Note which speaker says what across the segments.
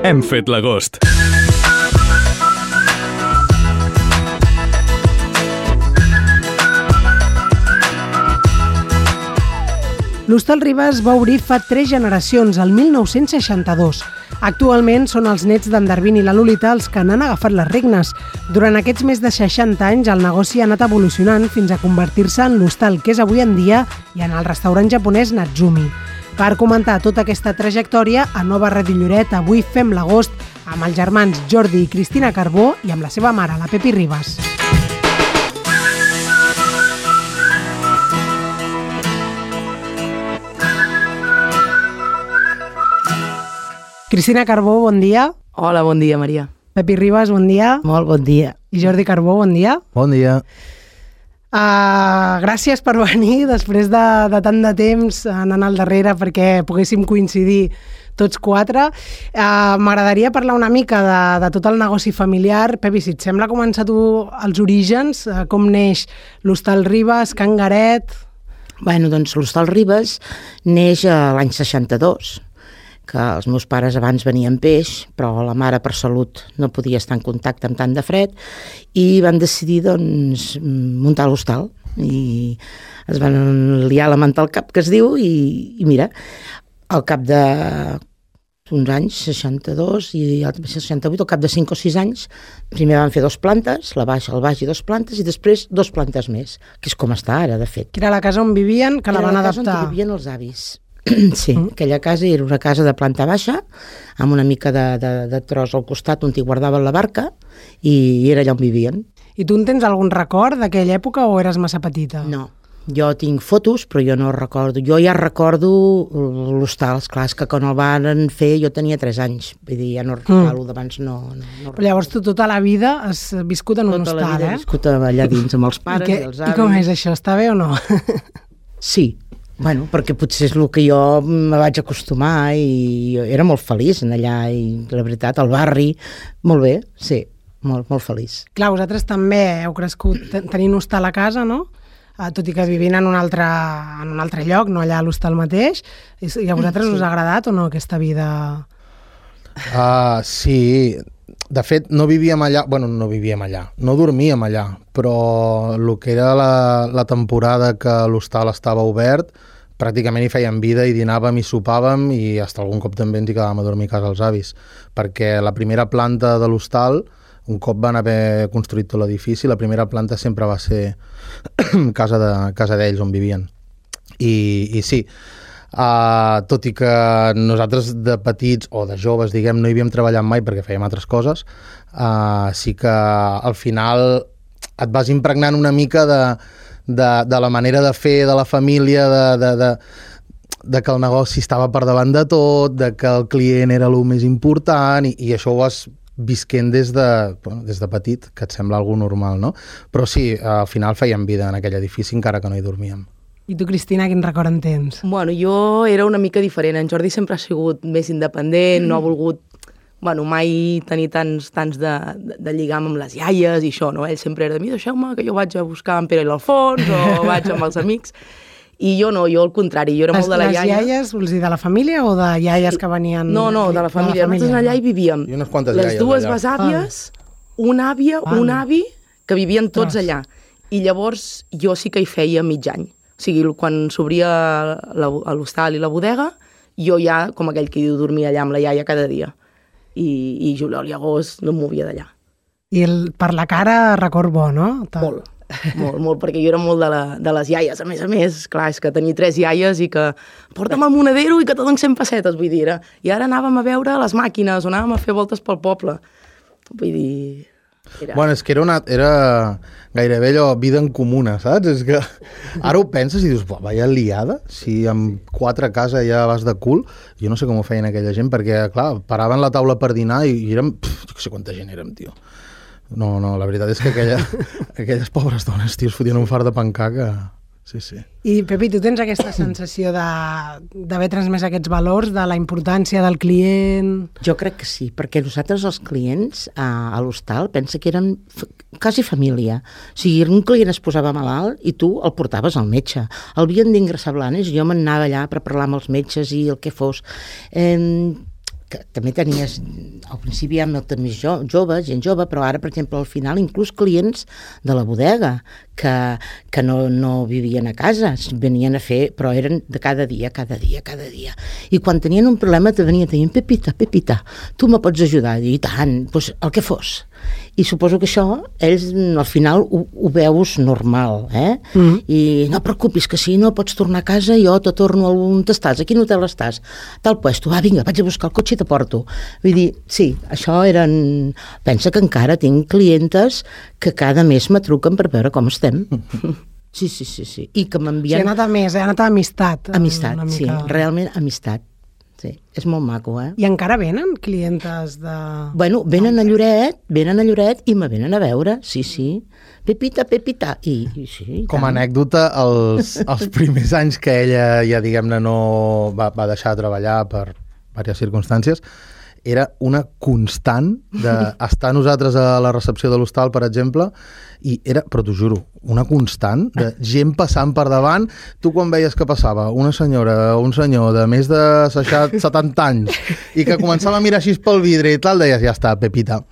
Speaker 1: Hem fet l'agost.
Speaker 2: L'Hostal Ribes va obrir fa tres generacions, el 1962. Actualment són els nets d'en Darwin i la Lolita els que n'han agafat les regnes. Durant aquests més de 60 anys el negoci ha anat evolucionant fins a convertir-se en l'hostal que és avui en dia i en el restaurant japonès Natsumi. Per comentar tota aquesta trajectòria, a Nova Ràdio Lloret avui fem l'agost amb els germans Jordi i Cristina Carbó i amb la seva mare, la Pepi Ribas. Cristina Carbó, bon dia.
Speaker 3: Hola, bon dia, Maria.
Speaker 2: Pepi Ribas, bon dia.
Speaker 3: Molt bon dia.
Speaker 2: I Jordi Carbó, bon dia.
Speaker 4: Bon dia.
Speaker 2: Uh, gràcies per venir després de, de tant de temps anant al darrere perquè poguéssim coincidir tots quatre. Uh, M'agradaria parlar una mica de, de tot el negoci familiar. Pepi, si et sembla començar tu els orígens, uh, com neix l'Hostal Ribes, Can Garet...
Speaker 3: Bueno, doncs l'Hostal Ribes neix a l'any 62, que els meus pares abans venien peix, però la mare per salut no podia estar en contacte amb tant de fred, i van decidir doncs, muntar l'hostal i es van liar la manta al cap, que es diu, i, i mira, al cap de uns anys, 62 i el 68, al cap de 5 o 6 anys, primer van fer dos plantes, la baixa, el baix i dos plantes, i després dos plantes més, que és com està ara, de fet.
Speaker 2: Que era la casa on vivien, que la
Speaker 3: Era
Speaker 2: van
Speaker 3: la casa
Speaker 2: adaptar.
Speaker 3: on vivien els avis. Sí, mm. aquella casa era una casa de planta baixa, amb una mica de, de, de tros al costat on hi guardaven la barca, i era allà on vivien.
Speaker 2: I tu en tens algun record d'aquella època o eres massa petita?
Speaker 3: No, jo tinc fotos, però jo no recordo. Jo ja recordo l'hostal, esclar, és que quan el van fer jo tenia 3 anys, vull dir, ja no recordo d'abans, no, no, no
Speaker 2: Però llavors tu tota la vida has viscut en un
Speaker 3: Tota la
Speaker 2: hostal,
Speaker 3: vida he
Speaker 2: eh?
Speaker 3: viscut allà dins amb els
Speaker 2: I,
Speaker 3: pares i, els
Speaker 2: I
Speaker 3: avis.
Speaker 2: com és això? Està bé o no?
Speaker 3: Sí, bueno, perquè potser és el que jo me vaig acostumar i jo era molt feliç en allà i la veritat, al barri, molt bé, sí, molt, molt feliç.
Speaker 2: Clar, vosaltres també heu crescut ten- tenint hostal a casa, no? Uh, tot i que vivint en un altre, en un altre lloc, no allà a l'hostal mateix. I, I a vosaltres us ha agradat o no aquesta vida?
Speaker 4: Uh, sí, de fet, no vivíem allà, bueno, no vivíem allà, no dormíem allà, però el que era la, la temporada que l'hostal estava obert, pràcticament hi fèiem vida i dinàvem i sopàvem i fins algun cop també ens hi quedàvem a dormir a casa els avis, perquè la primera planta de l'hostal, un cop van haver construït tot l'edifici, la primera planta sempre va ser casa de casa d'ells on vivien. I, i sí, uh, tot i que nosaltres de petits o de joves, diguem, no hi havíem treballat mai perquè fèiem altres coses, uh, sí que al final et vas impregnant una mica de, de, de la manera de fer de la família, de, de, de, de que el negoci estava per davant de tot, de que el client era el més important i, i això ho vas visquent des de, bueno, des de petit, que et sembla algo normal, no? Però sí, al final fèiem vida en aquell edifici encara que no hi dormíem.
Speaker 2: I tu, Cristina, quin record en tens?
Speaker 5: Bueno, jo era una mica diferent. En Jordi sempre ha sigut més independent, no ha volgut bueno, mai tenir tants, tants de, de, de lligam amb les iaies i això, no? Ell sempre era de mi, deixeu-me que jo vaig a buscar en Pere i l'Alfons o vaig amb els amics. I jo no, jo al contrari, jo era
Speaker 2: Les,
Speaker 5: molt de la
Speaker 2: les
Speaker 5: iaia.
Speaker 2: iaies, vols dir de la família o de iaies que venien...
Speaker 5: No, no, de la família. Nosaltres allà hi vivíem.
Speaker 4: I unes quantes
Speaker 5: Les dues
Speaker 4: allà.
Speaker 5: besàvies, una àvia,
Speaker 2: Val.
Speaker 5: un avi, que vivien tots
Speaker 2: Ostres.
Speaker 5: allà. I llavors jo sí que hi feia mig any. O sigui, quan s'obria l'hostal i la bodega, jo ja, com aquell que diu, dormia allà amb la iaia cada dia. I, i juliol i agost no em movia d'allà.
Speaker 2: I el, per la cara, record bo, no? Ta-
Speaker 5: Molt, molt, molt, perquè jo era molt de, la, de les iaies. A més a més, clar, és que tenir tres iaies i que porta'm al monedero i que te donen 100 pessetes, vull dir. I ara anàvem a veure les màquines o anàvem a fer voltes pel poble. Vull dir... Era...
Speaker 4: Bueno, és que era, una, era gairebé allò vida en comuna, saps? És que ara ho penses i dius, "Buah, vaya liada, si amb quatre casa ja vas de cul, jo no sé com ho feien aquella gent, perquè, clar, paraven la taula per dinar i, i érem, pf, jo no sé quanta gent érem, tio. No, no, la veritat és que aquella, aquelles pobres dones, tio, es fotien un far de pencar que... Sí, sí.
Speaker 2: I, Pepi, tu tens aquesta sensació de- d'haver transmès aquests valors, de la importància del client...
Speaker 3: Jo crec que sí, perquè nosaltres els clients a, a l'hostal pensa que eren quasi família. O sigui, un client es posava malalt i tu el portaves al metge. El havien d'ingressar Blanes i jo me'n anava allà per parlar amb els metges i el que fos. Eh, que també tenies, al principi hi ha molta més jo, jove, gent jove, però ara, per exemple, al final, inclús clients de la bodega, que, que no, no vivien a casa, venien a fer, però eren de cada dia, cada dia, cada dia. I quan tenien un problema te venien dient, Pepita, Pepita, tu me pots ajudar? I tant, doncs el que fos. I suposo que això, ells al final ho, ho veus normal, eh? Mm. I no preocupis, que si no pots tornar a casa, jo te torno on estàs, a quin hotel estàs? Tal puesto, va, vinga, vaig a buscar el cotxe i te porto. Vull dir, sí, això eren... Pensa que encara tinc clientes que cada mes me truquen per veure com estem. Sí, sí, sí, sí. I que
Speaker 2: Sí,
Speaker 3: m'envien...
Speaker 2: ha anat a més, eh? ha anat a amistat. eh,
Speaker 3: Amistat, sí, realment amistat. Sí, és molt maco, eh?
Speaker 2: I encara venen clientes de...
Speaker 3: Bueno, venen a Lloret, venen a Lloret i me venen a veure, sí, sí. Pepita, Pepita. I, i sí, i
Speaker 4: Com a anècdota, els, els primers anys que ella ja, diguem-ne, no va, va deixar de treballar per diverses circumstàncies, era una constant d'estar nosaltres a la recepció de l'hostal, per exemple, i era, però t'ho juro, una constant de gent passant per davant. Tu quan veies que passava una senyora o un senyor de més de 60, 70 anys i que començava a mirar així pel vidre i tal, deies, ja està, Pepita.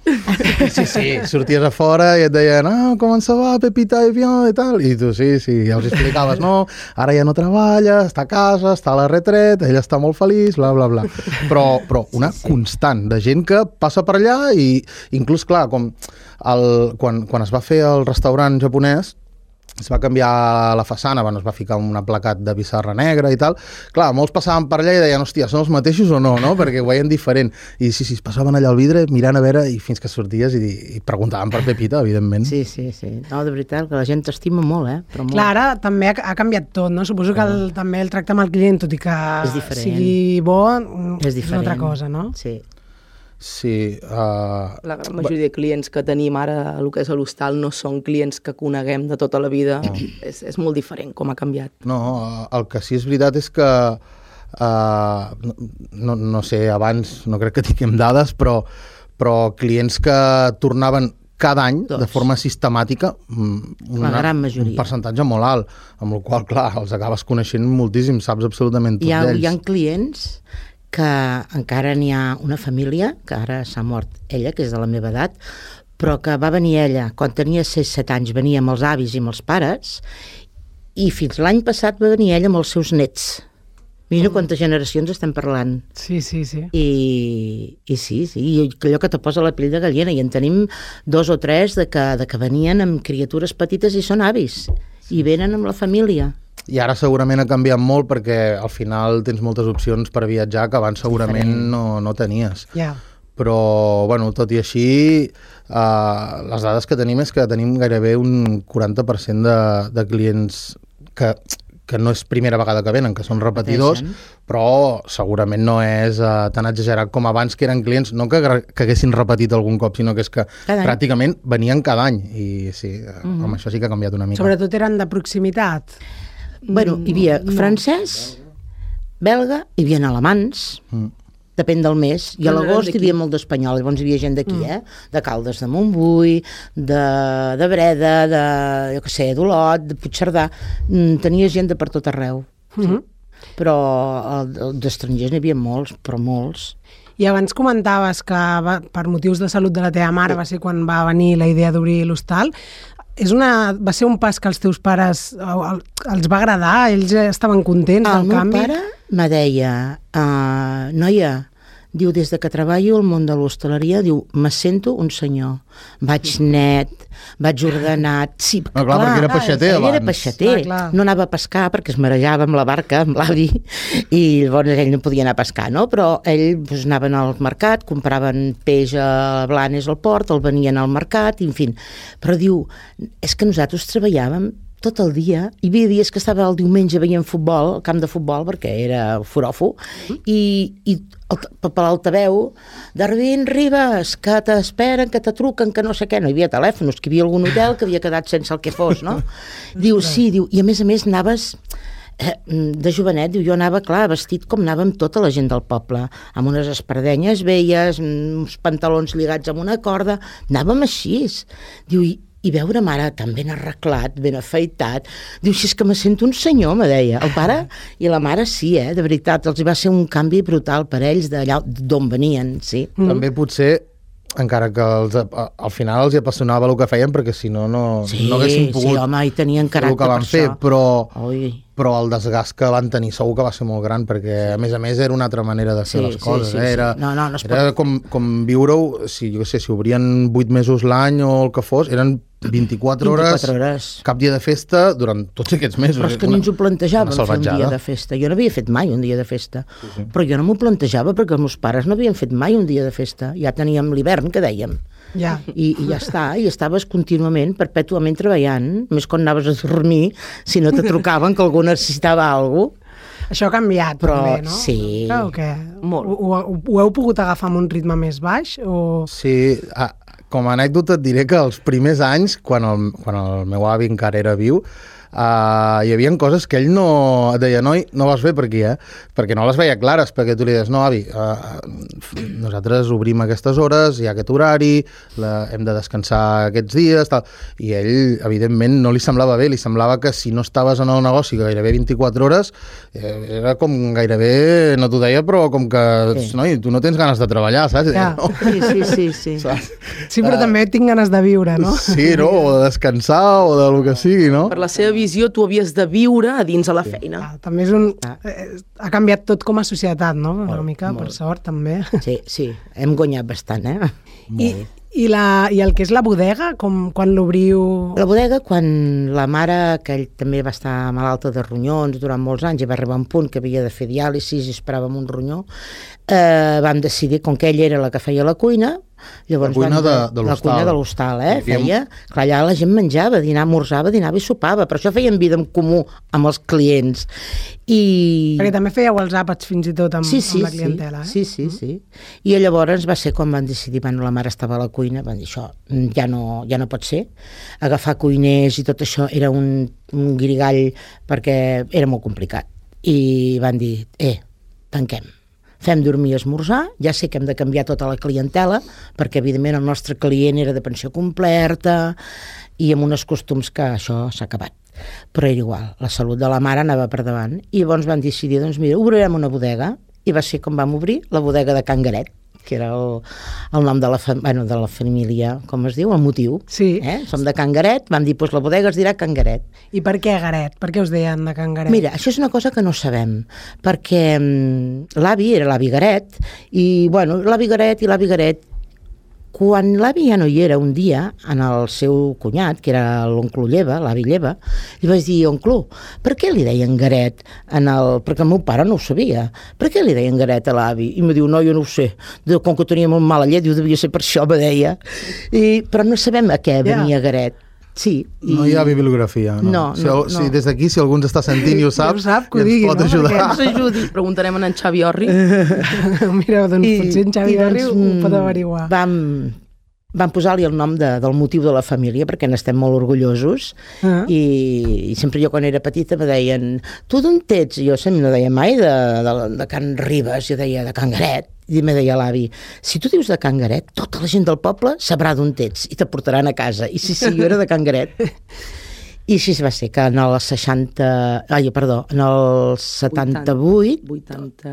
Speaker 4: Sí, sí, sorties a fora i et deien, ah, com se va, Pepita, i i tal. I tu, sí, sí, ja els explicaves, no, ara ja no treballa, està a casa, està a la retret, ella està molt feliç, bla, bla, bla. Però, però una constant de gent que passa per allà i inclús, clar, com el, quan, quan es va fer el restaurant japonès, es va canviar la façana, bueno, es va ficar un placat de pissarra negra i tal. Clar, molts passaven per allà i deien, hòstia, són els mateixos o no, no? Perquè ho veien diferent. I sí, sí, es passaven allà al vidre mirant a veure i fins que sorties i, i preguntaven per Pepita, evidentment.
Speaker 3: Sí, sí, sí. No, de veritat, que la gent t'estima molt, eh? Però molt.
Speaker 2: Clar, ara també ha, ha canviat tot, no? Suposo que el, també el tracte amb el client, tot i que sigui bo,
Speaker 3: és diferent.
Speaker 2: una altra cosa, no?
Speaker 3: Sí.
Speaker 4: Sí, uh,
Speaker 5: La gran majoria de clients que tenim ara a el que és a l'hostal no són clients que coneguem de tota la vida. És, és molt diferent com ha canviat.
Speaker 4: No, eh, el que sí és veritat és que uh, no, no sé, abans no crec que tinguem dades, però, però clients que tornaven cada any,
Speaker 3: Dos.
Speaker 4: de forma sistemàtica, mm,
Speaker 3: La gran majoria.
Speaker 4: un percentatge molt alt, amb el qual, clar, els acabes coneixent moltíssim, saps absolutament tots
Speaker 3: Hi ha, hi ha clients que encara n'hi ha una família, que ara s'ha mort ella, que és de la meva edat, però que va venir ella, quan tenia 6-7 anys, venia amb els avis i amb els pares, i fins l'any passat va venir ella amb els seus nets. Mira quantes generacions estem parlant.
Speaker 2: Sí, sí, sí.
Speaker 3: I, i sí, sí, i allò que te posa la pell de gallina, i en tenim dos o tres de que, de que venien amb criatures petites i són avis, i venen amb la família.
Speaker 4: I ara segurament ha canviat molt perquè al final tens moltes opcions per viatjar que abans segurament no, no tenies.
Speaker 2: Ja.
Speaker 4: però bueno, tot i així eh, les dades que tenim és que tenim gairebé un 40% de, de clients que, que no és primera vegada que venen, que són repetidors, però segurament no és eh, tan exagerat com abans que eren clients, no que, que haguessin repetit algun cop, sinó que és que
Speaker 3: Cada any.
Speaker 4: pràcticament venien cada any i sí, mm -hmm. amb això sí que ha canviat una mica.
Speaker 2: Sobretot eren de proximitat.
Speaker 3: Bueno, hi havia francès, belga, hi havia alemans,
Speaker 4: Mm.
Speaker 3: depèn del mes, i a
Speaker 5: No
Speaker 3: l'agost hi havia molt d'espanyol, llavors hi havia gent d'aquí, eh? De Caldes de Montbui, de, de Breda, de, jo què sé, d'Olot, de Puigcerdà, mm, tenia gent de per tot arreu.
Speaker 2: Mm -hmm.
Speaker 3: Però d'estrangers n'hi havia molts, però molts.
Speaker 2: I abans comentaves que va, per motius de salut de la teva mare va ser quan va venir la idea d'obrir l'hostal. És una, va ser un pas que els teus pares el- els va agradar? Ells estaven contents
Speaker 3: El
Speaker 2: del
Speaker 3: meu
Speaker 2: canvi?
Speaker 3: pare me deia, uh, noia, diu, des de que treballo al món de l'hostaleria, diu, me sento un senyor. Vaig net, vaig ordenat... Sí,
Speaker 4: Ah, clar, perquè era peixater
Speaker 3: ell era
Speaker 4: abans.
Speaker 3: peixater,
Speaker 2: Clar, clar.
Speaker 3: no anava a pescar perquè es marejava amb la barca, amb l'avi, i llavors ell no podia anar a pescar, no? Però ell doncs, anaven al mercat, compraven peix a Blanes al port, el venien al mercat, i, en fi. Però diu, és que nosaltres treballàvem tot el dia. Hi havia dies que estava el diumenge veient futbol, al camp de futbol, perquè era foròfo, i, i el- per l'altaveu, Darwin Ribas, que t'esperen, que te truquen, que no sé què, no hi havia telèfons, que hi havia algun hotel que havia quedat sense el que fos, no? diu, sí, diu, i a més a més anaves eh, de jovenet, diu, jo anava, clar, vestit com anàvem tota la gent del poble, amb unes espardenyes velles, uns pantalons lligats amb una corda, anàvem així. Diu, i, i veure mare tan ben arreglat, ben afeitat, diu, si és que me sento un senyor, me deia. El pare i la mare sí, eh, de veritat, els va ser un canvi brutal per ells d'allà d'on venien, sí.
Speaker 4: Mm. També potser encara que els, al final els hi apassionava el que feien perquè si no no,
Speaker 3: Sí,
Speaker 4: no haguessin pogut
Speaker 3: sí, home, i tenien
Speaker 4: fer el
Speaker 3: caràcter
Speaker 4: que van fer,
Speaker 3: això.
Speaker 4: però,
Speaker 3: Ui.
Speaker 4: Però el desgast que van tenir segur que va ser molt gran perquè a més a més era una altra manera de fer
Speaker 3: Sí,
Speaker 4: les
Speaker 3: sí,
Speaker 4: coses
Speaker 3: sí,
Speaker 4: eh?
Speaker 3: sí.
Speaker 4: era,
Speaker 3: No, no, no es
Speaker 4: era com, com viure-ho si, jo sé, si obrien 8 mesos l'any o el que fos, eren 24 hores,
Speaker 3: 24 hores.
Speaker 4: cap dia de festa durant tots aquests mesos.
Speaker 3: Però és que ni ens ho plantejàvem
Speaker 4: una
Speaker 3: fer un dia de festa. Jo no havia fet mai un dia de festa. Sí, sí. Però jo no m'ho plantejava perquè els meus pares no havien fet mai un dia de festa. Ja teníem l'hivern, que dèiem.
Speaker 2: Ja.
Speaker 3: I, I ja està, i estaves contínuament, perpètuament treballant, més quan anaves a dormir, si no te trucaven que algú necessitava alguna cosa.
Speaker 2: Això ha canviat,
Speaker 3: Però
Speaker 2: també, no?
Speaker 3: sí.
Speaker 2: Ah, o què?
Speaker 5: Molt.
Speaker 2: Ho, ho, ho heu pogut agafar amb un ritme més baix? O...
Speaker 4: Sí, a, com a anècdota et diré que els primers anys, quan el, quan el meu avi encara era viu, uh, hi havia coses que ell no... Et deia, noi, no vas fer per aquí, eh? Perquè no les veia clares, perquè tu li deies, no, avi, uh, nosaltres obrim aquestes hores, hi ha aquest horari, la, hem de descansar aquests dies, tal. I ell, evidentment, no li semblava bé, li semblava que si no estaves en el negoci gairebé 24 hores, eh, era com gairebé, no t'ho deia, però com que,
Speaker 3: Sí.
Speaker 4: noi, tu no tens ganes de treballar, saps?
Speaker 2: Ja.
Speaker 4: no,
Speaker 3: Sí, sí, sí. sí.
Speaker 4: saps?
Speaker 2: Sí, però també tinc ganes de viure, no?
Speaker 4: Sí, no? O de descansar, o de lo que sigui, no?
Speaker 5: Per la seva visió, tu havies de viure a dins de la feina.
Speaker 2: Ah, també és un...
Speaker 3: Ah.
Speaker 2: Eh, ha canviat tot com a societat, no? Una
Speaker 3: Molt,
Speaker 2: mica, per
Speaker 3: molt.
Speaker 2: sort, també.
Speaker 3: Sí, sí, hem guanyat bastant, eh?
Speaker 2: I, i, la, I el que és la bodega, com quan l'obriu...
Speaker 3: La bodega, quan la mare, que ell també va estar malalta de ronyons durant molts anys i va arribar a un punt que havia de fer diàlisis i esperàvem un ronyó, eh, vam decidir, com que ell era la que feia la cuina, llavors
Speaker 4: La cuina
Speaker 3: vam,
Speaker 4: de- de
Speaker 3: la
Speaker 4: l'hostal.
Speaker 3: cuina de l'hostal, eh?
Speaker 4: Havia-
Speaker 3: Feia, clar, allà la gent menjava, dinava, esmorzava, dinava i sopava, per això feien vida en comú amb els clients. I...
Speaker 2: Perquè també fèieu els àpats fins i tot amb,
Speaker 3: sí, sí,
Speaker 2: amb la clientela,
Speaker 3: sí,
Speaker 2: eh?
Speaker 3: sí, sí, sí. I llavors va ser quan van decidir, bueno, la mare estava a la cuina, van dir això mm, ja no, ja no pot ser. Agafar cuiners i tot això era un, un grigall perquè era molt complicat. I van dir, eh, tanquem fem dormir i esmorzar, ja sé que hem de canviar tota la clientela, perquè evidentment el nostre client era de pensió completa i amb uns costums que això s'ha acabat. Però era igual, la salut de la mare anava per davant. I llavors van decidir, doncs mira, obrirem una bodega, i va ser com vam obrir la bodega de Can Garet, que era el, el nom de la, fa, bueno, de la família, com es diu, el motiu.
Speaker 2: Sí.
Speaker 3: Eh? Som de Can Garet, vam dir, doncs la bodega es dirà Can Garet.
Speaker 2: I per què Garet? Per què us deien de Can Garet?
Speaker 3: Mira, això és una cosa que no sabem, perquè mm, l'avi era l'avi Garet, i, bueno, l'avi Garet i l'avi Garet, quan l'avi ja no hi era un dia, en el seu cunyat, que era l'oncle Lleva, l'avi Lleva, li vaig dir, oncle, per què li deien Garet? En el... Perquè el meu pare no ho sabia. Per què li deien Garet a l'avi? I em diu, no, jo no ho sé. Diu, com que tenia molt mala llet, diu, devia ser per això, me deia. I, però no sabem a què venia Garet. Sí. I...
Speaker 4: No hi ha bibliografia, no.
Speaker 3: No,
Speaker 4: si,
Speaker 3: no,
Speaker 4: si
Speaker 3: no.
Speaker 4: des d'aquí, si algú ens està sentint i ho sap,
Speaker 2: ho sap, que ho
Speaker 4: i ens
Speaker 2: digui,
Speaker 4: pot
Speaker 2: no?
Speaker 4: ajudar.
Speaker 2: Perquè-
Speaker 3: ens ajudi.
Speaker 5: Preguntarem a en Xavi Orri.
Speaker 2: Mira, doncs potser en Xavi
Speaker 3: i
Speaker 2: Garri ho
Speaker 3: mm,
Speaker 2: pot averiguar.
Speaker 3: Vam, vam posar-li el nom de, del motiu de la família perquè n'estem molt orgullosos
Speaker 2: Ah.
Speaker 3: i, i sempre jo quan era petita me deien tu d'on ets? I jo sempre no deia mai de, de, de Can Ribes, jo deia de Can Garet i me deia l'avi, si tu dius de Can Garet, tota la gent del poble sabrà d'on ets i te portaran a casa. I sí, sí, jo era de Can Garet. I així va ser, que en el 60... Ai, perdó, en el 78...
Speaker 5: 80...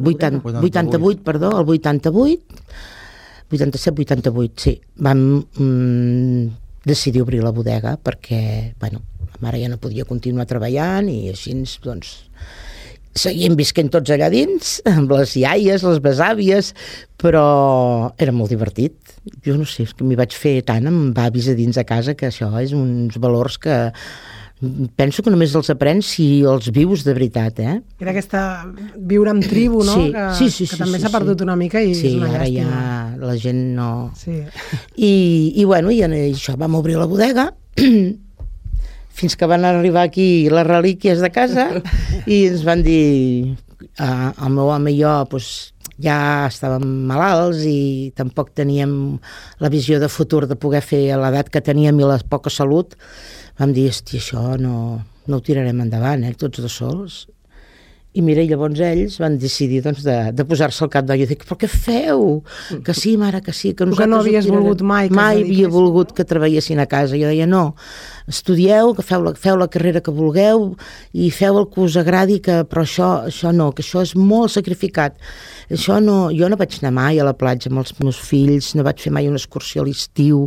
Speaker 3: 80, 88, perdó, el 88, 87-88, sí, vam mm, decidir obrir la bodega perquè, bueno, la mare ja no podia continuar treballant i així, doncs, seguíem visquent tots allà dins, amb les iaies, les besàvies, però era molt divertit. Jo no sé, és que m'hi vaig fer tant amb avis a dins de casa que això és uns valors que penso que només els aprens si els vius de veritat, eh?
Speaker 2: Era aquesta viure amb tribu, no?
Speaker 3: Sí,
Speaker 2: que,
Speaker 3: sí, sí,
Speaker 2: que
Speaker 3: sí,
Speaker 2: també
Speaker 3: sí,
Speaker 2: s'ha perdut
Speaker 3: sí.
Speaker 2: una mica i
Speaker 3: Sí,
Speaker 2: és una
Speaker 3: ara ja la gent no...
Speaker 2: Sí.
Speaker 3: I, i bueno, i això vam obrir la bodega fins que van arribar aquí les relíquies de casa i ens van dir eh, el meu home i jo doncs, ja estàvem malalts i tampoc teníem la visió de futur de poder fer a l'edat que teníem i la poca salut vam dir, hosti, això no, no ho tirarem endavant, eh, tots dos sols I mira, i llavors ells van decidir doncs, de, de posar-se al cap d'olla. Dic, però què feu? Que sí, mare, que sí. Que
Speaker 2: que no havies
Speaker 3: tirarem."
Speaker 2: volgut mai que
Speaker 3: Mai havia volgut que treballessin a casa. Jo deia, no, estudieu, que feu la, feu la carrera que vulgueu i feu el que us agradi, que, però això, això no, que això és molt sacrificat. Això no, jo no vaig anar mai a la platja amb els meus fills, no vaig fer mai una excursió a l'estiu,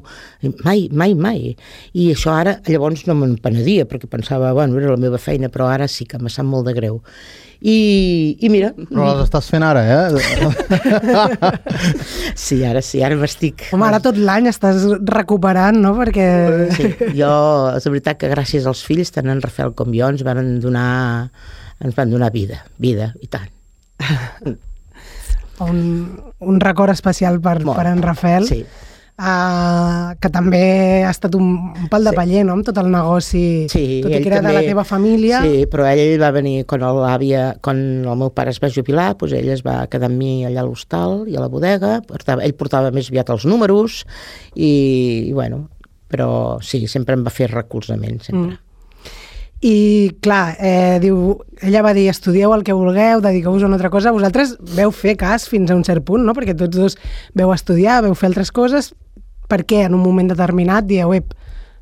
Speaker 3: mai, mai, mai. I això ara, llavors no me'n penedia, perquè pensava, bueno, era la meva feina, però ara sí que me sap molt de greu. I, i mira,
Speaker 4: Però les estàs fent ara, eh?
Speaker 3: sí, ara sí, ara m'estic...
Speaker 2: Home, ara tot l'any estàs recuperant, no? Perquè...
Speaker 3: Sí, jo, és veritat que gràcies als fills, tant en Rafael com jo, ens van donar, ens van donar vida, vida, i tant.
Speaker 2: Un, un record especial per,
Speaker 3: Molt.
Speaker 2: per en Rafael.
Speaker 3: Sí,
Speaker 2: Uh, que també ha estat un, un pal de
Speaker 3: Sí.
Speaker 2: paller, no?, amb tot el negoci,
Speaker 3: sí.
Speaker 2: tot i que era de la
Speaker 3: també-
Speaker 2: teva família.
Speaker 3: Sí, però ell va venir, quan l'àvia, quan el meu pare es va jubilar, doncs ell es va quedar amb mi allà a l'hostal i a la bodega, portava, ell portava més aviat els números, i, i bueno, però sí, sempre em va fer recolzament, sempre.
Speaker 2: I, clar, eh, diu, ella va dir, estudieu el que vulgueu, dediqueu-vos a una altra cosa. Vosaltres veu fer cas fins a un cert punt, no? Perquè tots dos veu estudiar, veu fer altres coses. Per què en un moment determinat dieu, ep,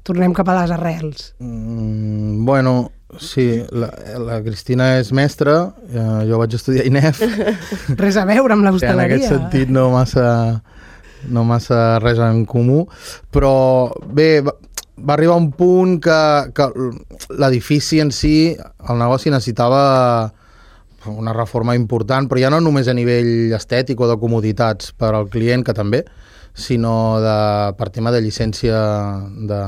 Speaker 2: tornem cap a les arrels?
Speaker 4: Mm, bueno, sí, la, la Cristina és mestra, eh, jo vaig estudiar INEF,
Speaker 2: Res a veure amb
Speaker 4: en
Speaker 2: l'hostaleria.
Speaker 4: aquest sentit no massa, no massa res en comú, però bé, va, va arribar un punt que, que l'edifici en si, el negoci necessitava una reforma important, però ja no només a nivell estètic o de comoditats per al client, que també, sinó de, per tema de llicència de,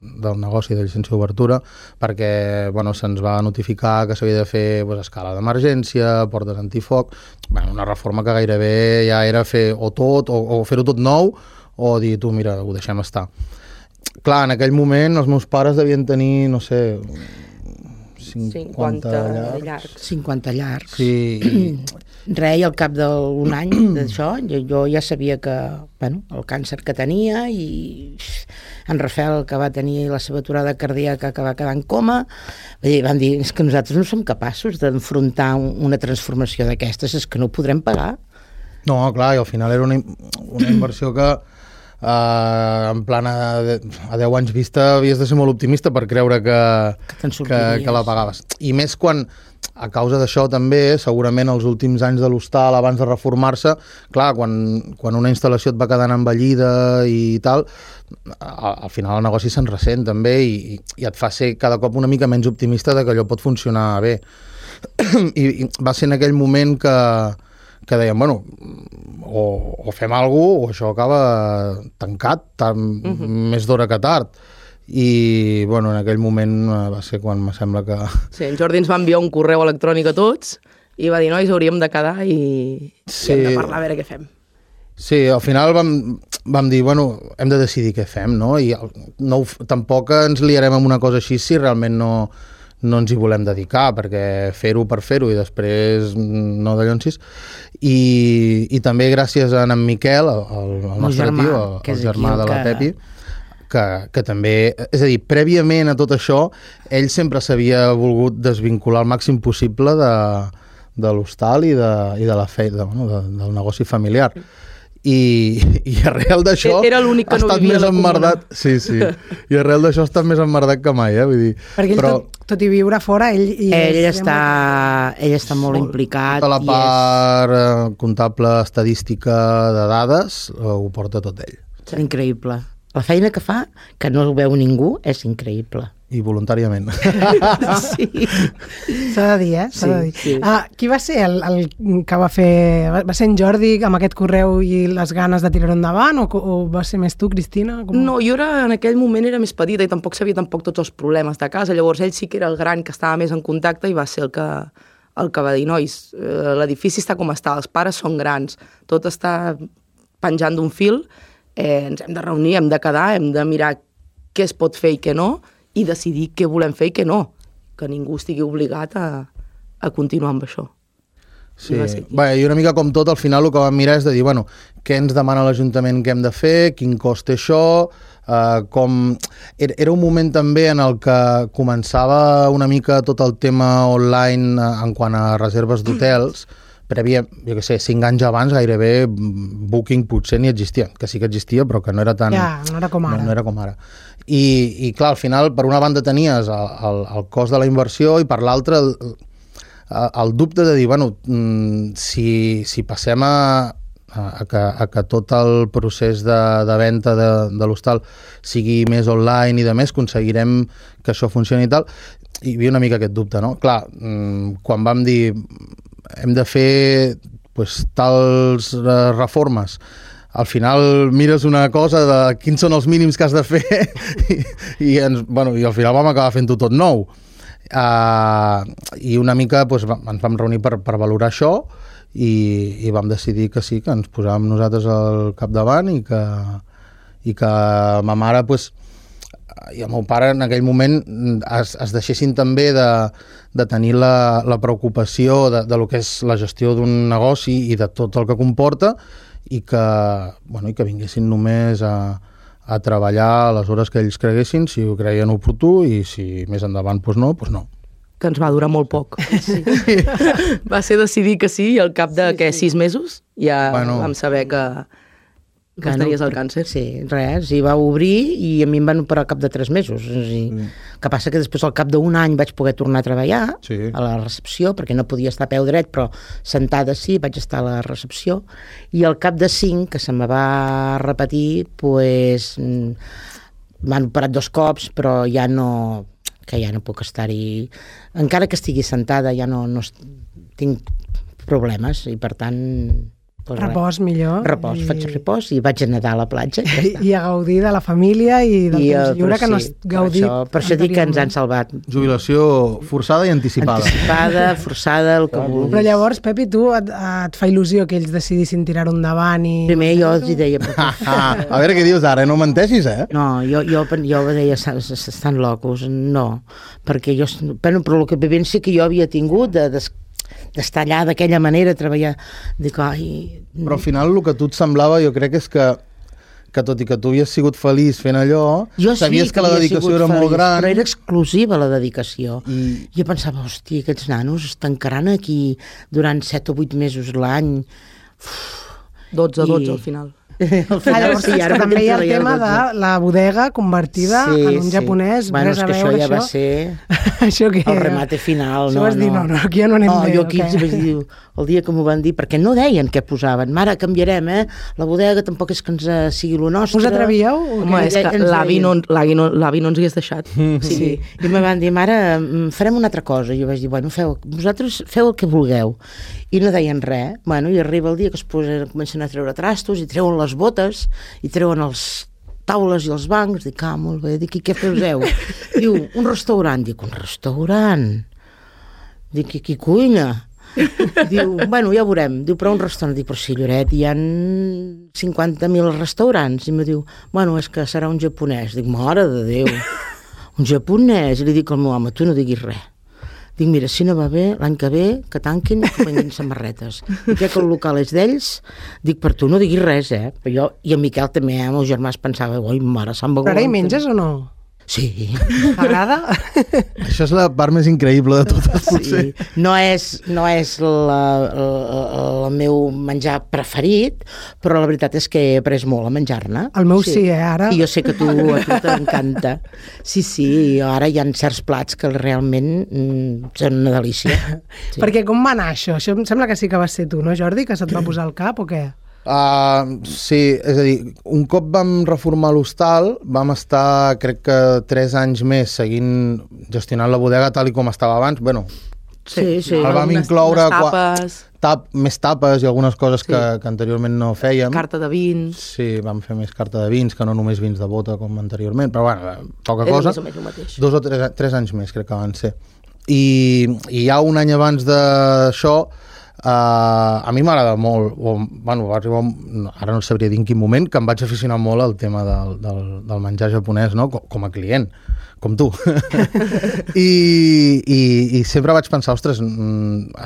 Speaker 4: del negoci de llicència d'obertura perquè bueno, se'ns va notificar que s'havia de fer pues, escala d'emergència, portes antifoc, bueno, una reforma que gairebé ja era fer o tot, o, o fer-ho tot nou, o dir, tu, mira, ho deixem estar. Clar, en aquell moment els meus pares devien tenir, no sé, 50,
Speaker 5: 50
Speaker 4: llargs.
Speaker 5: llargs.
Speaker 3: 50 llargs.
Speaker 4: Sí,
Speaker 3: Re, i al cap d'un any d'això, jo, jo ja sabia que, bueno, el càncer que tenia i en Rafael, que va tenir la seva aturada cardíaca, que va quedar en coma, van dir, és que nosaltres no som capaços d'enfrontar un- una transformació d'aquestes, és que no ho podrem pagar.
Speaker 4: No, clar, i al final era una, una inversió que eh, en plan a, de- a 10 anys vista havies de ser molt optimista per creure que, que,
Speaker 3: sortiries.
Speaker 4: que la pagaves. I més quan, a causa d'això també, segurament els últims anys de l'hostal abans de reformar-se, clar, quan, quan una instal·lació et va quedant envellida i tal, al, al final el negoci se'n ressent també i, i et fa ser cada cop una mica menys optimista de que allò pot funcionar bé. I, i va ser en aquell moment que, que dèiem, bueno, o, o fem alguna cosa o això acaba tancat tan, uh -huh. més d'hora que tard. I, bueno, en aquell moment eh, va ser quan me sembla que...
Speaker 5: Sí, en Jordi ens va enviar un correu electrònic a tots i va dir, nois, hauríem de quedar i,
Speaker 4: Sí.
Speaker 5: i hem de parlar a veure què fem.
Speaker 4: Sí, al final vam, vam dir, bueno, hem de decidir què fem, no? I no, tampoc ens liarem amb una cosa així si realment no, no ens hi volem dedicar, perquè fer-ho per fer-ho i després mm, no de llonsis. I, I també gràcies a en Miquel, el, el, el nostre
Speaker 3: germà,
Speaker 4: tio, el, el germà
Speaker 3: el
Speaker 4: de la
Speaker 3: que-
Speaker 4: Pepi, que, que també, és a dir, prèviament a tot això, ell sempre s'havia volgut desvincular al màxim possible de, de l'hostal i, de, i de la feina, de, bueno, de, del negoci familiar. I, i arrel d'això
Speaker 5: Era l'únic que
Speaker 4: ha
Speaker 5: no
Speaker 4: estat més emmerdat sí, sí, i arrel d'això ha estat més emmerdat que mai eh? Vull dir,
Speaker 2: Perquè ell,
Speaker 4: però
Speaker 2: tot, tot i viure fora, ell... I
Speaker 3: Ell
Speaker 2: és-
Speaker 3: està, ell està molt implicat
Speaker 4: tota la
Speaker 3: i és...
Speaker 4: part eh, comptable estadística de dades eh, ho porta tot ell
Speaker 3: És increïble. La feina que fa, que no ho veu ningú, és increïble.
Speaker 4: I voluntàriament
Speaker 3: Sí.
Speaker 2: S'ha de dir, eh? S'ha
Speaker 3: Sí,
Speaker 2: de dir.
Speaker 3: sí.
Speaker 2: Ah, qui va ser el, el que va fer... Va ser en Jordi amb aquest correu i les ganes de tirar-ho endavant o, o va ser més tu, Cristina? Com...
Speaker 5: No, jo era, en aquell moment era més petita i tampoc sabia tampoc tots els problemes de casa. Llavors ell sí que era el gran que estava més en contacte i va ser el que, el que va dir, nois, eh, l'edifici està com està, els pares són grans, tot està penjant d'un fil, eh, ens hem de reunir, hem de quedar, hem de mirar què es pot fer i què no, i decidir què volem fer i què no, que ningú estigui obligat a, a continuar amb això.
Speaker 4: Sí,
Speaker 5: I.
Speaker 4: Bé, i una mica com tot, al final el que vam mirar és de dir, bueno, què ens demana l'Ajuntament que hem de fer, quin cost té això, eh, com... Era, era un moment també en el que començava una mica tot el tema online eh, en quant a reserves d'hotels, prèvia, jo què sé, cinc anys abans gairebé Booking potser ni existia, que sí que existia però que no era tan...
Speaker 2: Ja, no era com ara.
Speaker 4: No, no era com ara. I, I clar, al final, per una banda tenies el, el, el cost de la inversió i per l'altra el, el dubte de dir, bueno, mm, si, si passem a, a, que, a que tot el procés de, de venda de, de l'hostal sigui més online i de més, aconseguirem que això funcioni i tal, hi havia una mica aquest dubte, no? Clar, mm, quan vam dir hem de fer pues, tals eh, reformes al final mires una cosa de quins són els mínims que has de fer i, i, ens, bueno, i al final vam acabar fent-ho tot nou. Uh, i una mica pues, va- ens vam reunir per, per valorar això i, i vam decidir que sí, que ens posàvem nosaltres al capdavant i que, i que ma mare pues, i el meu pare en aquell moment es, es deixessin també de, de tenir la, la preocupació de, de lo que és la gestió d'un negoci i de tot el que comporta i que, bueno, i que vinguessin només a, a treballar a les hores que ells creguessin, si ho creien oportú i si més endavant doncs no, doncs no.
Speaker 5: que ens va durar molt poc. Sí. va ser decidir que sí i al cap de, sí, què, sis mesos ja
Speaker 4: bueno.
Speaker 5: vam saber que, que bueno, estaries al càncer.
Speaker 3: Sí, res, i va obrir i a mi em van operar al cap de tres mesos. A dir, mm. que passa que després al cap d'un any vaig poder tornar a treballar
Speaker 4: Sí.
Speaker 3: a la recepció, perquè no podia estar a peu dret, però sentada sí, vaig estar a la recepció, i al cap de cinc, que se me va repetir, pues, mm, m'han operat dos cops, però ja no que ja no puc estar-hi... Encara que estigui sentada ja no, no tinc problemes i per tant... Pues res.
Speaker 2: Repòs millor.
Speaker 3: Repòs,
Speaker 2: i,
Speaker 3: faig repòs i vaig a nedar a la platja. I, ja està.
Speaker 2: I a gaudir de la família i del
Speaker 3: I,
Speaker 2: temps
Speaker 3: eh,
Speaker 2: lliure
Speaker 3: però
Speaker 2: que no has
Speaker 3: sí, per
Speaker 2: gaudit
Speaker 3: això, per això dic que ens han salvat.
Speaker 4: Jubilació forçada i anticipada.
Speaker 3: Anticipada, forçada, el que vulguis.
Speaker 2: Però llavors, Pepi, tu et, et fa il·lusió que ells decidissin tirar-ho endavant i...
Speaker 3: Primer jo els hi deia... però-
Speaker 4: Ah, a veure què dius ara, no menteixis, eh?
Speaker 3: No, jo, jo, jo deia, "S- s- estan locos. No, perquè jo, bueno, però la vivència que jo havia tingut de, des- d'estar allà d'aquella manera, treballar, dic, ai...
Speaker 4: Però al final el que a tu et semblava jo crec que és que que tot i que tu havies sigut feliç fent allò,
Speaker 3: Jo
Speaker 4: sabies
Speaker 3: sí
Speaker 4: que, la
Speaker 3: havia
Speaker 4: dedicació era molt
Speaker 3: feliç,
Speaker 4: gran.
Speaker 3: Però era exclusiva la dedicació.
Speaker 4: I-
Speaker 3: Jo pensava, hòstia, aquests nanos es tancaran aquí durant 7 o 8 mesos l'any.
Speaker 5: 12 a 12
Speaker 3: I-
Speaker 5: al final.
Speaker 3: Al final,
Speaker 2: llavors,
Speaker 3: sí, ara
Speaker 2: també hi ha el tema de la bodega convertida en un japonès,
Speaker 3: bueno,
Speaker 2: res
Speaker 3: és
Speaker 2: a
Speaker 3: que
Speaker 2: veure
Speaker 3: això ja
Speaker 2: això.
Speaker 3: va ser
Speaker 2: això que
Speaker 3: el remate final.
Speaker 2: Això
Speaker 3: no,
Speaker 2: vas dir, no, no, aquí ja no anem
Speaker 3: no,
Speaker 2: bé,
Speaker 3: jo aquí
Speaker 2: què?
Speaker 3: vaig dir, el dia que m'ho van dir, perquè no deien què posaven. Mare, canviarem, eh? La bodega tampoc és que ens eh, sigui lo nostre.
Speaker 2: Us atrevíeu?
Speaker 5: Home, és que l'avi no, no, l'avi no ens hagués deixat.
Speaker 3: Sí, sí. I me van dir, mare, mm, farem una altra cosa. I jo vaig dir, bueno, feu, vosaltres feu el que vulgueu. I no deien res. Bueno, i arriba el dia que es posen, comencen a treure trastos i treuen les botes i treuen els taules i els bancs. Dic, ah, molt bé. Dic, i què poseu? Diu, un restaurant. Dic, un restaurant? Dic, i qui cuina? Diu, bueno, ja ho veurem. Diu, però un restaurant. Dic, però si Lloret hi ha 50.000 restaurants. I me diu, bueno, és que serà un japonès. Dic, mare de Déu, un japonès. I li dic al meu home, tu no diguis res. Dic, mira, si no va bé, l'any que ve, que tanquin i que venguin samarretes. I crec que el local és d'ells. Dic, per tu no diguis res, eh? Però jo, i en Miquel també, eh? el meu germà es pensava, oi, mare, va...
Speaker 2: Però ara hi menges o no?
Speaker 3: Sí.
Speaker 2: T'agrada?
Speaker 4: Això és la part més increïble de totes, potser.
Speaker 3: Sí. No és, no és la, la, el meu menjar preferit, però la veritat és que he après molt a menjar-ne.
Speaker 2: El meu sí, eh, ara.
Speaker 3: I jo sé que a tu, a tu t'encanta. Sí, sí, ara hi ha certs plats que realment mm, són una delícia.
Speaker 2: Sí. Perquè com va anar això? Això em sembla que sí que vas ser tu, no, Jordi? Que se't va posar al cap o què?
Speaker 4: Uh, sí, és a dir, un cop vam reformar l'hostal, vam estar, crec que, tres anys més seguint, gestionant la bodega tal i com estava abans. Bueno,
Speaker 3: Sí, sí.
Speaker 4: el vam incloure... qua-
Speaker 5: tapes.
Speaker 4: Tap, més tapes i algunes coses
Speaker 5: Sí.
Speaker 4: que, que anteriorment no fèiem.
Speaker 5: Carta de vins.
Speaker 4: Sí, vam fer més carta de vins que no només vins de bota com anteriorment, però bueno, poca
Speaker 5: Era
Speaker 4: cosa.
Speaker 5: més o menys el mateix.
Speaker 4: Dos o tres, tres anys més crec que van ser. I, i ja un any abans d'això Uh, a mi m'agrada molt, o, bueno, va arribar, ara no sabria dir en quin moment, que em vaig aficionar molt al tema del, del, del menjar japonès, no? com, com a client, com tu. I, i, I sempre vaig pensar, ostres, mm,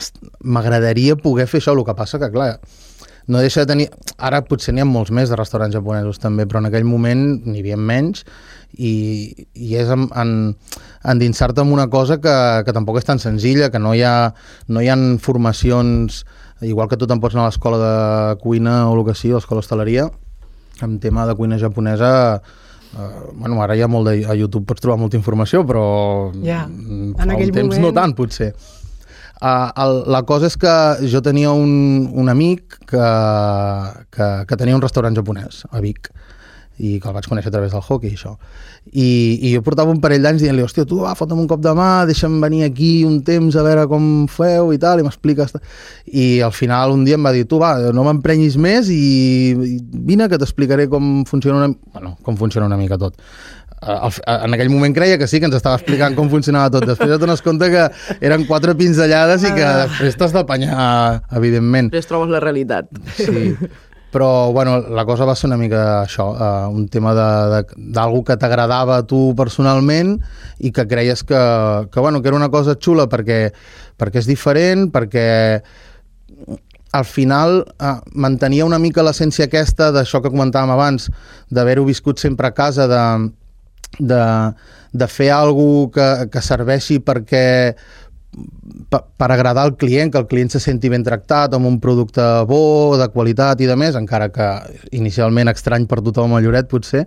Speaker 4: m'agradaria poder fer això, el que passa que, clar, no deixa de tenir... Ara potser n'hi ha molts més de restaurants japonesos també, però en aquell moment n'hi havia menys i, i és en, en, endinsar-te en una cosa que, que tampoc és tan senzilla, que no hi ha, no hi ha formacions, igual que tu te'n pots anar a l'escola de cuina o el que sigui, a l'escola hostaleria, en tema de cuina japonesa, eh, bueno, ara hi ha molt de, a YouTube pots trobar molta informació, però
Speaker 2: Ja,
Speaker 4: mm,
Speaker 2: en aquell
Speaker 4: temps
Speaker 2: moment-
Speaker 4: no tant, potser. Uh, el, la cosa és que jo tenia un, un amic que, que, que tenia un restaurant japonès a Vic i que el vaig conèixer a través del hockey, això. I, i jo portava un parell d'anys dient-li, hòstia, tu va, fota'm un cop de mà, deixa'm venir aquí un temps a veure com feu i tal, i m'expliques... I al final un dia em va dir, tu va, no m'emprenyis més i, i vine que t'explicaré com funciona una... Bueno, com funciona una mica tot. Eh, al- en aquell moment creia que sí, que ens estava explicant com funcionava tot. Després et dones compte que eren quatre pinzellades i que després t'has d'apanyar, evidentment.
Speaker 5: Després trobes la realitat.
Speaker 4: Sí, però bueno, la cosa va ser una mica això, uh, un tema d'algú que t'agradava a tu personalment i que creies que, que, bueno, que era una cosa xula perquè, perquè és diferent, perquè al final eh, mantenia una mica l'essència aquesta d'això que comentàvem abans, d'haver-ho viscut sempre a casa, de, de, de fer alguna que, que serveixi perquè per, per agradar al client, que el client se senti ben tractat, amb un producte bo, de qualitat i de més, encara que inicialment estrany per tothom a Lloret, potser,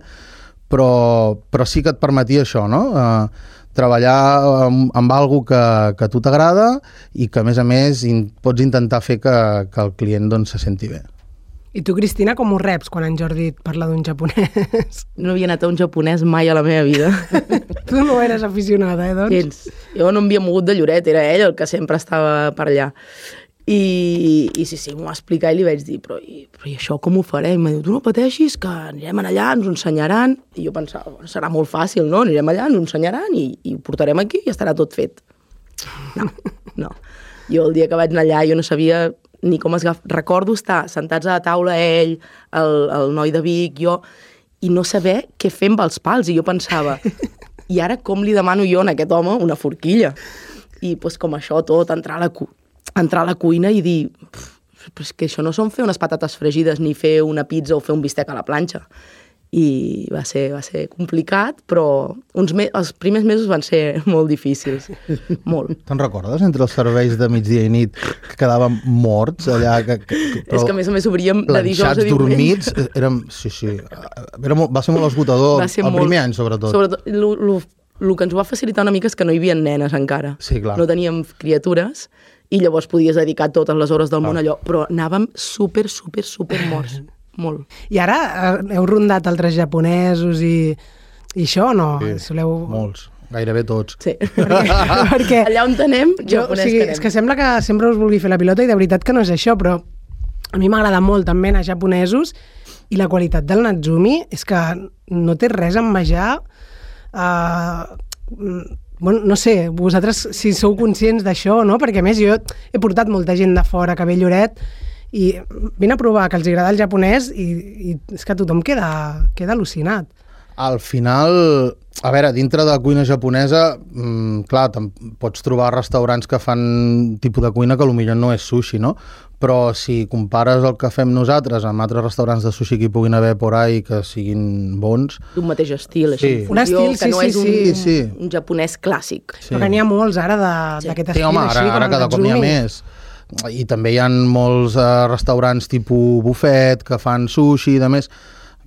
Speaker 4: però, però sí que et permetia això, no? Uh, treballar amb, amb algo que, que a tu t'agrada i que, a més a més, in, pots intentar fer que, que el client doncs, se senti bé.
Speaker 2: I tu, Cristina, com ho reps quan en Jordi et parla d'un japonès?
Speaker 5: No havia anat a un japonès mai a la meva vida.
Speaker 2: tu no eres aficionada, eh, doncs?
Speaker 5: Gens. Jo no em havia mogut de Lloret, era ell el que sempre estava per allà. I, i sí, sí, m'ho va explicar i li vaig dir, però i, però i això com ho farem? I em diu, tu no pateixis, que anirem allà, ens ho ensenyaran. I jo pensava, bueno, serà molt fàcil, no? Anirem allà, ens ho ensenyaran i, i ho portarem aquí i estarà tot fet. No, no. Jo el dia que vaig anar allà jo no sabia ni com es agaf... Recordo estar sentats a la taula ell, el, el noi de Vic, jo, i no saber què fer amb els pals. I jo pensava, i ara com li demano jo a aquest home una forquilla? I pues, com això tot, entrar a la, cu entrar a la cuina i dir "Pff, però és que això no són fer unes patates fregides ni fer una pizza o fer un bistec a la planxa. I va ser, va ser complicat, però uns me els primers mesos van ser molt difícils. molt.
Speaker 4: Te'n recordes, entre els serveis de migdia i nit, que quedàvem morts allà? Que, que,
Speaker 5: És que a més a més obríem de dijous a diumenge.
Speaker 4: dormits, eh, érem... Sí, sí, era molt, va ser molt esgotador,
Speaker 5: Va ser
Speaker 4: el
Speaker 5: molt-
Speaker 4: primer any, sobretot.
Speaker 5: Sobretot, lo, lo, lo que ens va facilitar una mica és que no hi havia nenes encara.
Speaker 4: Sí, clar.
Speaker 5: No teníem criatures i llavors podies dedicar totes les hores del món
Speaker 4: Clar.
Speaker 5: a allò, però anàvem super, super, super morts. Molt.
Speaker 2: I ara eh, heu rondat altres japonesos i, i això o no?
Speaker 4: Sí,
Speaker 2: Soleu...
Speaker 4: Molts, gairebé tots.
Speaker 5: Sí.
Speaker 2: Perquè
Speaker 5: Allà on anem,
Speaker 2: jo, o sigui, és que sembla que sempre us vulgui fer la pilota i de veritat que no és això, però a mi m'agrada molt també anar a japonesos i la qualitat del Natsumi és que no té res a envejar uh, bueno, no sé, vosaltres si sou conscients d'això, no? Perquè a més jo he portat molta gent de fora que ve Lloret i vine a provar que els agrada el japonès i, i és que tothom queda, queda al·lucinat.
Speaker 4: Al final, a veure, dintre de la cuina japonesa, mmm, clar, pots trobar restaurants que fan tipus de cuina que potser no és sushi, no? Però si compares el que fem nosaltres amb altres restaurants de sushi que hi puguin haver por ahí que siguin bons,
Speaker 5: d'un mateix estil,
Speaker 4: Sí.
Speaker 5: així.
Speaker 2: Un estil,
Speaker 5: que
Speaker 2: sí,
Speaker 5: no
Speaker 2: sí,
Speaker 5: és un,
Speaker 2: sí,
Speaker 4: sí.
Speaker 5: un japonès clàssic.
Speaker 2: Sí. Però que n'hi ha molts ara de-
Speaker 5: Sí.
Speaker 2: d'aquest
Speaker 4: Sí,
Speaker 2: estil,
Speaker 4: home,
Speaker 2: així,
Speaker 4: ara,
Speaker 2: com
Speaker 4: ara cada cop n'hi ha
Speaker 2: Natsumi.
Speaker 4: més. I també hi ha molts uh, restaurants tipus bufet que fan sushi i de més.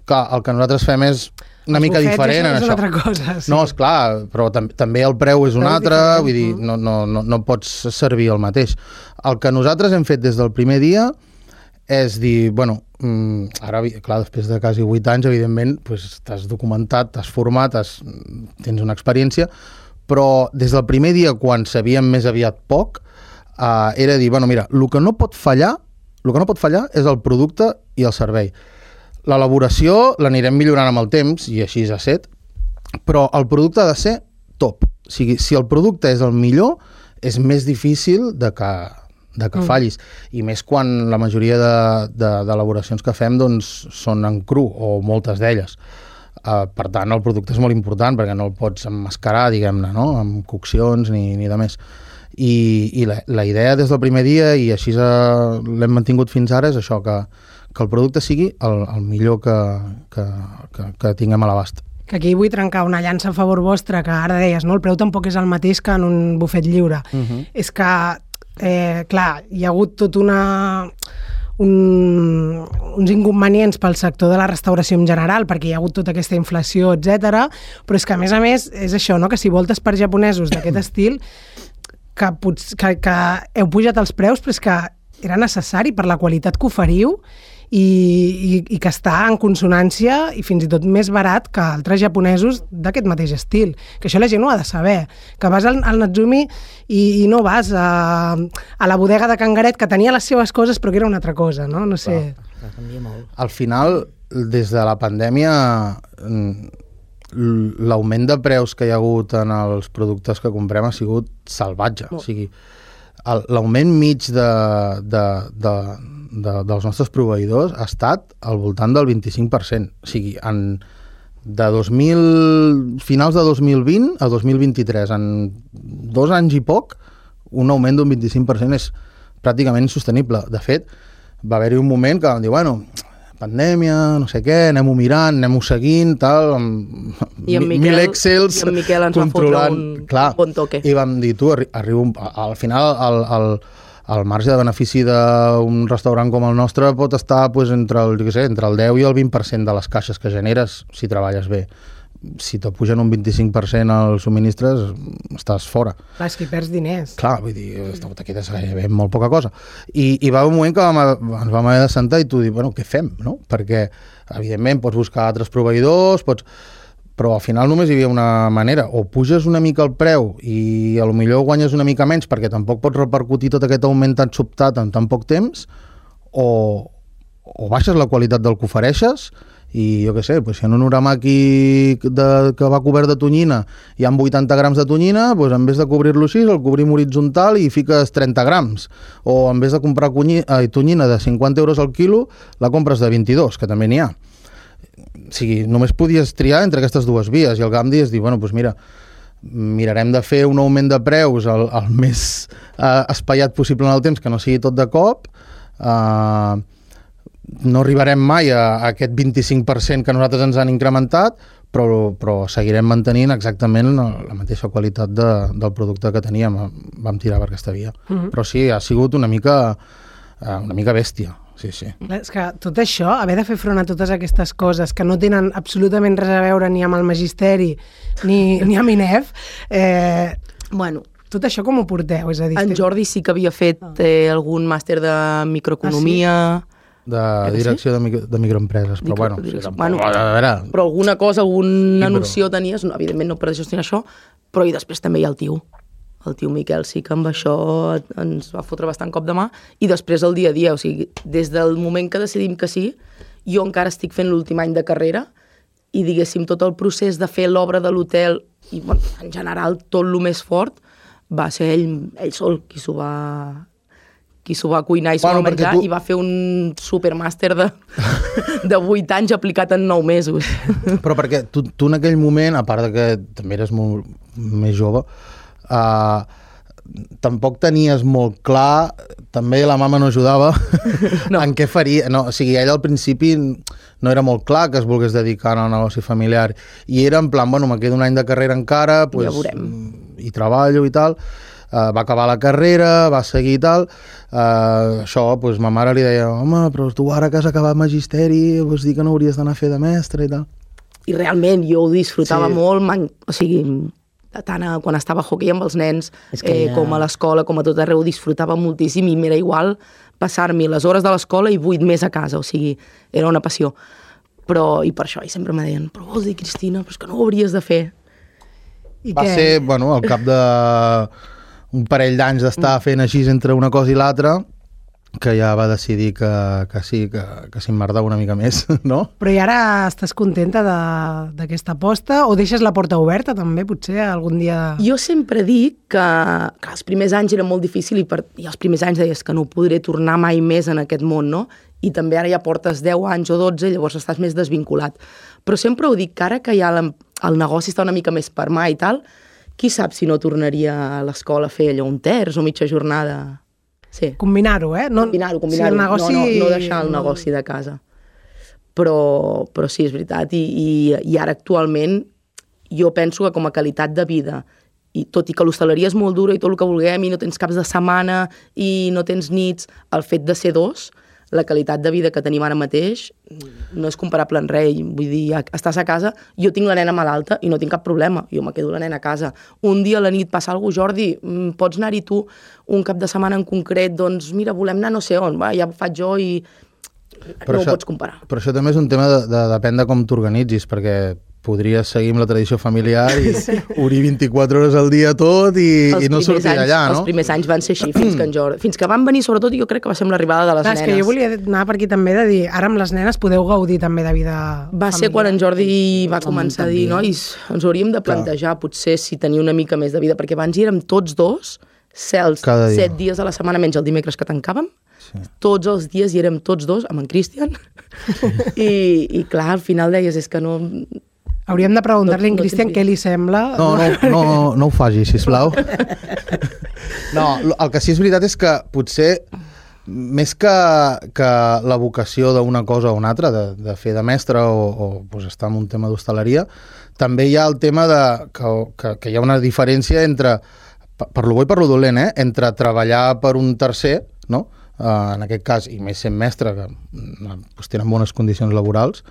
Speaker 4: Clar, el que nosaltres fem és una
Speaker 2: Els
Speaker 4: mica diferent en
Speaker 2: és
Speaker 4: això.
Speaker 2: una altra cosa, sí.
Speaker 4: No, és clar, però tam també el preu és un altre,
Speaker 2: diferent,
Speaker 4: vull dir, no, no, no, no pots servir el mateix. El que nosaltres hem fet des del primer dia és dir, bueno, mm, ara, clar, després de quasi 8 anys, evidentment, pues, t'has documentat, t'has format, has, tens una experiència, però des del primer dia, quan sabíem més aviat poc, uh, era dir, bueno, mira, el que no pot fallar, el que no pot fallar és el producte i el servei. L'elaboració l'anirem millorant amb el temps, i així ha set, però el producte ha de ser top. O sigui, si el producte és el millor, és més difícil de que, de que mm. fallis. I més quan la majoria d'elaboracions de, de, que fem doncs, són en cru, o moltes d'elles. Uh, per tant, el producte és molt important perquè no el pots emmascarar, diguem-ne, no? amb coccions ni, ni de més. I, i la, la idea des del primer dia, i així l'hem mantingut fins ara, és això, que, que el producte sigui el, el millor que, que, que, que tinguem a l'abast
Speaker 2: que aquí vull trencar una llança a favor vostre, que ara deies, no? el preu tampoc és el mateix que en un bufet lliure. Uh
Speaker 4: Mhm.
Speaker 2: -huh. És que, eh, clar, hi ha hagut tot una un, uns inconvenients pel sector de la restauració en general, perquè hi ha hagut tota aquesta inflació, etc. però és que, a més a més, és això, no? que si voltes per japonesos d'aquest estil, que, pots, que, que heu pujat els preus, però és que era necessari per la qualitat que oferiu i, i, i que està en consonància i fins i tot més barat que altres japonesos d'aquest mateix estil. Que això la gent ho ha de saber. Que vas al, al Natsumi i, i no vas a, a la bodega de Cangaret, que tenia les seves coses però que era una altra cosa, no? No sé...
Speaker 3: Clar, canvia molt.
Speaker 4: Al final, des de la pandèmia, mm, l'augment de preus que hi ha hagut en els productes que comprem ha sigut salvatge. O sigui, l'augment mig de, de, de, de, dels nostres proveïdors ha estat al voltant del 25%. O sigui, en, de 2000, finals de 2020 a 2023, en dos anys i poc, un augment d'un 25% és pràcticament insostenible. De fet, va haver-hi un moment que vam dir, bueno, pandèmia, no sé què, anem-ho mirant, anem-ho seguint, tal, amb
Speaker 5: I en
Speaker 4: mi-
Speaker 5: Miquel-
Speaker 4: mil excels
Speaker 5: i en Miquel ens
Speaker 4: controlant.
Speaker 5: un-
Speaker 4: clar,
Speaker 5: un bon toque.
Speaker 4: I vam dir, tu, arri arriba un, al final el, el, el marge de benefici d'un restaurant com el nostre pot estar pues, entre, el, jo sé, entre el 10 i el 20% de les caixes que generes si treballes bé. Si te pugen un 25% als subministres, estàs fora.
Speaker 2: Clar, és que perds diners.
Speaker 4: Clar, vull dir, te quedes gairebé molt poca cosa. I, i va haver un moment que vam, ens vam haver de sentar i tu dir, bueno, què fem, no? Perquè, evidentment, pots buscar altres proveïdors, pots... però al final només hi havia una manera, o puges una mica el preu i a lo millor guanyes una mica menys perquè tampoc pots repercutir tot aquest augment tan sobtat en tan poc temps, o, o baixes la qualitat del que ofereixes i jo què sé, doncs si en un uramaki de, que va cobert de tonyina hi ha 80 grams de tonyina, doncs en vez de cobrir-lo així, el cobrim horitzontal i fiques 30 grams. O en vez de comprar eh, tonyina de 50 euros al quilo, la compres de 22, que també n'hi ha. O sigui, només podies triar entre aquestes dues vies i el Gandhi és dir, bueno, doncs mira, mirarem de fer un augment de preus el, el més eh, espaiat possible en el temps, que no sigui tot de cop, eh, no arribarem mai a, a aquest 25% que nosaltres ens han incrementat, però, però seguirem mantenint exactament la, la mateixa qualitat de, del producte que teníem. Vam tirar per aquesta via. Mm -hmm. Però sí, ha sigut una mica, eh, una mica bèstia. Sí, sí.
Speaker 2: És que tot això, haver de fer front a totes aquestes coses que no tenen absolutament res a veure ni amb el magisteri ni, ni amb INEF, eh,
Speaker 5: Bueno,
Speaker 2: tot això com ho porteu? És a dir,
Speaker 5: en Jordi sí que havia fet eh, algun màster de microeconomia,
Speaker 4: De
Speaker 5: sí?
Speaker 4: direcció de, micro, de microempreses, però bueno, sí, tampoc,
Speaker 5: bueno,
Speaker 4: a veure,
Speaker 5: però alguna cosa, alguna
Speaker 4: Sí, però-
Speaker 5: noció tenies, no, evidentment no per gestionar això, però i després també hi ha el tio. El tio Miquel sí que amb això ens va fotre bastant cop de mà i després el dia a dia, o sigui, des del moment que decidim que sí, jo encara estic fent l'últim any de carrera i diguéssim tot el procés de fer l'obra de l'hotel i bueno, en general tot el més fort va ser ell, ell sol qui s'ho va qui s'ho va cuinar i s'ho
Speaker 4: Bueno,
Speaker 5: va menjar
Speaker 4: tu-
Speaker 5: i va fer un supermàster de, de 8 anys aplicat en 9 mesos.
Speaker 4: Però perquè tu, tu en aquell moment, a part de que també eres molt més jove, uh, tampoc tenies molt clar, també la mama no ajudava, no. En què faria. No, o sigui, ell al principi no era molt clar que es volgués dedicar al negoci familiar. I era en plan, bueno, me quedo un any de carrera encara, pues,
Speaker 5: Ja veurem.
Speaker 4: i treballo i tal. Uh, va acabar la carrera, va seguir i tal. Uh, això, pues, ma mare li deia, home, però tu ara que has acabat magisteri, vols dir que no hauries d'anar a fer de mestre i tal.
Speaker 5: I realment jo ho disfrutava
Speaker 4: Sí.
Speaker 5: molt, o sigui, tant a, quan estava a hockey amb els nens,
Speaker 3: És que
Speaker 5: eh,
Speaker 3: ja-
Speaker 5: com a l'escola, com a tot arreu, disfrutava moltíssim i m'era igual passar-m'hi les hores de l'escola i vuit més a casa, o sigui, era una passió. Però, i per això, i sempre me deien, però vols dir, Cristina, però és que no ho hauries de fer.
Speaker 2: I
Speaker 4: va
Speaker 2: què?
Speaker 4: ser, bueno, al cap de un parell d'anys d'estar fent així entre una cosa i l'altra, que ja va decidir que, que sí, que, que s'emmerdava una mica més, no?
Speaker 2: Però i ara estàs contenta de- d'aquesta aposta o deixes la porta oberta també, potser, algun dia...
Speaker 5: Jo sempre dic que, que els primers anys era molt difícil i, per, i els primers anys deies que no podré tornar mai més en aquest món, no? I també ara ja portes 10 anys o 12, llavors estàs més desvinculat. Però sempre ho dic, que ara que ja la, el negoci està una mica més per mà i tal, qui sap si no tornaria a l'escola a fer allò un terç o mitja jornada? Sí.
Speaker 2: Combinar-ho, eh? No,
Speaker 5: Combinar-ho, combinar-ho.
Speaker 2: negoci...
Speaker 5: No, no, no deixar el negoci de casa. Però, però sí, és veritat. I, i, I ara actualment jo penso que com a qualitat de vida i tot i que l'hostaleria és molt dura i tot el que vulguem i no tens caps de setmana i no tens nits, el fet de ser dos, la qualitat de vida que tenim ara mateix no és comparable en res. Vull dir, estàs a casa, jo tinc la nena malalta i no tinc cap problema, jo me quedo la nena a casa. Un dia a la nit passa alguna cosa, Jordi, mm, pots anar-hi tu un cap de setmana en concret, doncs mira, volem anar no sé on, va, ja ho faig jo i no ho pots comparar.
Speaker 4: Però això també és un tema de, de depèn de com t'organitzis, perquè podries seguir amb la tradició familiar i sí. obrir 24 hores al dia tot i, i no sortir
Speaker 5: anys,
Speaker 4: d'allà, no?
Speaker 5: Els primers anys van ser així, fins que en Jordi... Fins que van venir, sobretot, jo crec que va ser amb l'arribada de les
Speaker 2: Clar, és
Speaker 5: nenes.
Speaker 2: que jo volia anar per aquí també de dir, ara amb les nenes podeu gaudir també de vida
Speaker 5: Va ser quan en Jordi va començar a dir, nois, ens hauríem de plantejar potser si tenir una mica més de vida, perquè abans hi érem tots dos, cels,
Speaker 4: Cada dia.
Speaker 5: set dies a la setmana, menys el dimecres que tancàvem, sí. tots els dies hi érem tots dos, amb en Cristian, i, i clar, al final deies, és que no...
Speaker 2: Hauríem de preguntar-li a en
Speaker 5: No- no
Speaker 2: Cristian què li sembla.
Speaker 4: No, no, no, no ho faci, sisplau. No, el que sí és veritat és que potser més que, que la vocació d'una cosa o una altra, de, de fer de mestre o, o pues, estar en un tema d'hostaleria, també hi ha el tema de que, que, que hi ha una diferència entre, per, per lo bo i per lo dolent, eh? entre treballar per un tercer, no? Uh, en aquest cas, i més sent mestre, que mm, pues, tenen bones condicions laborals,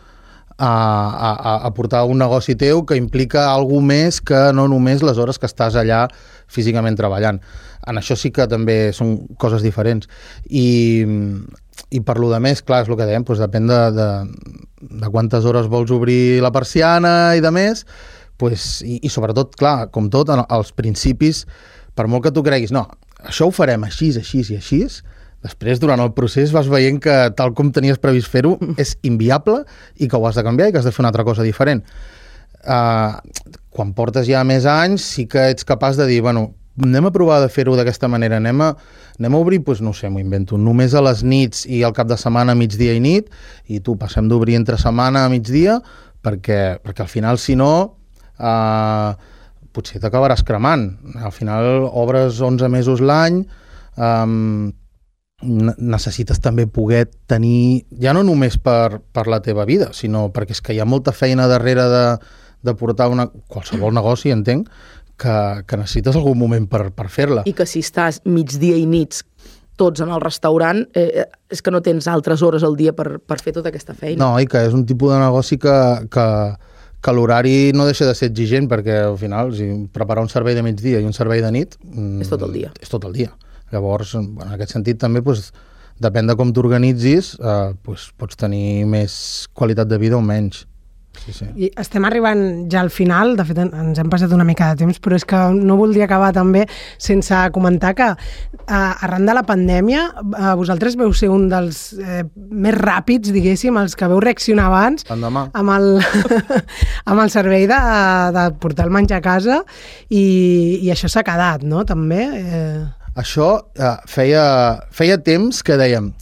Speaker 4: a, a, a portar un negoci teu que implica alguna més que no només les hores que estàs allà físicament treballant. En això sí que també són coses diferents. I, i per lo de més, clar, és el que dèiem, doncs depèn de, de, de quantes hores vols obrir la persiana i de més, doncs, i, i sobretot, clar, com tot, en, als principis, per molt que tu creguis, no, això ho farem així, així i així, Després, durant el procés, vas veient que tal com tenies previst fer-ho és inviable i que ho has de canviar i que has de fer una altra cosa diferent. Uh, quan portes ja més anys, sí que ets capaç de dir, bueno, anem a provar de fer-ho d'aquesta manera, anem a, anem a obrir, doncs, no ho sé, m'ho invento, només a les nits i al cap de setmana, migdia i nit, i tu passem d'obrir entre setmana a migdia, perquè, perquè al final, si no, uh, potser t'acabaràs cremant. Al final obres 11 mesos l'any, um, necessites també poder tenir, ja no només per, per la teva vida, sinó perquè és que hi ha molta feina darrere de, de portar una, qualsevol negoci, entenc, que, que necessites algun moment per, per fer-la.
Speaker 5: I que si estàs migdia i nits tots en el restaurant, eh, és que no tens altres hores al dia per, per fer tota aquesta feina.
Speaker 4: No, i que és un tipus de negoci que, que, que l'horari no deixa de ser exigent, perquè al final si preparar un servei de migdia i un servei de nit... mm,
Speaker 5: És tot el dia.
Speaker 4: És tot el dia. Llavors, en aquest sentit també doncs, depèn de com t'organitzis, eh, doncs, pots tenir més qualitat de vida o menys. Sí, sí.
Speaker 2: I estem arribant ja al final, de fet en- ens hem passat una mica de temps, però és que no voldria acabar també sense comentar que eh, arran de la pandèmia eh, vosaltres veu ser un dels eh, més ràpids, diguéssim, els que veu reaccionar abans
Speaker 4: L'endemà.
Speaker 2: amb el, amb el servei de, de portar el menjar a casa i, i això s'ha quedat, no?, també. Eh,
Speaker 4: Això eh, feia, feia temps que dèiem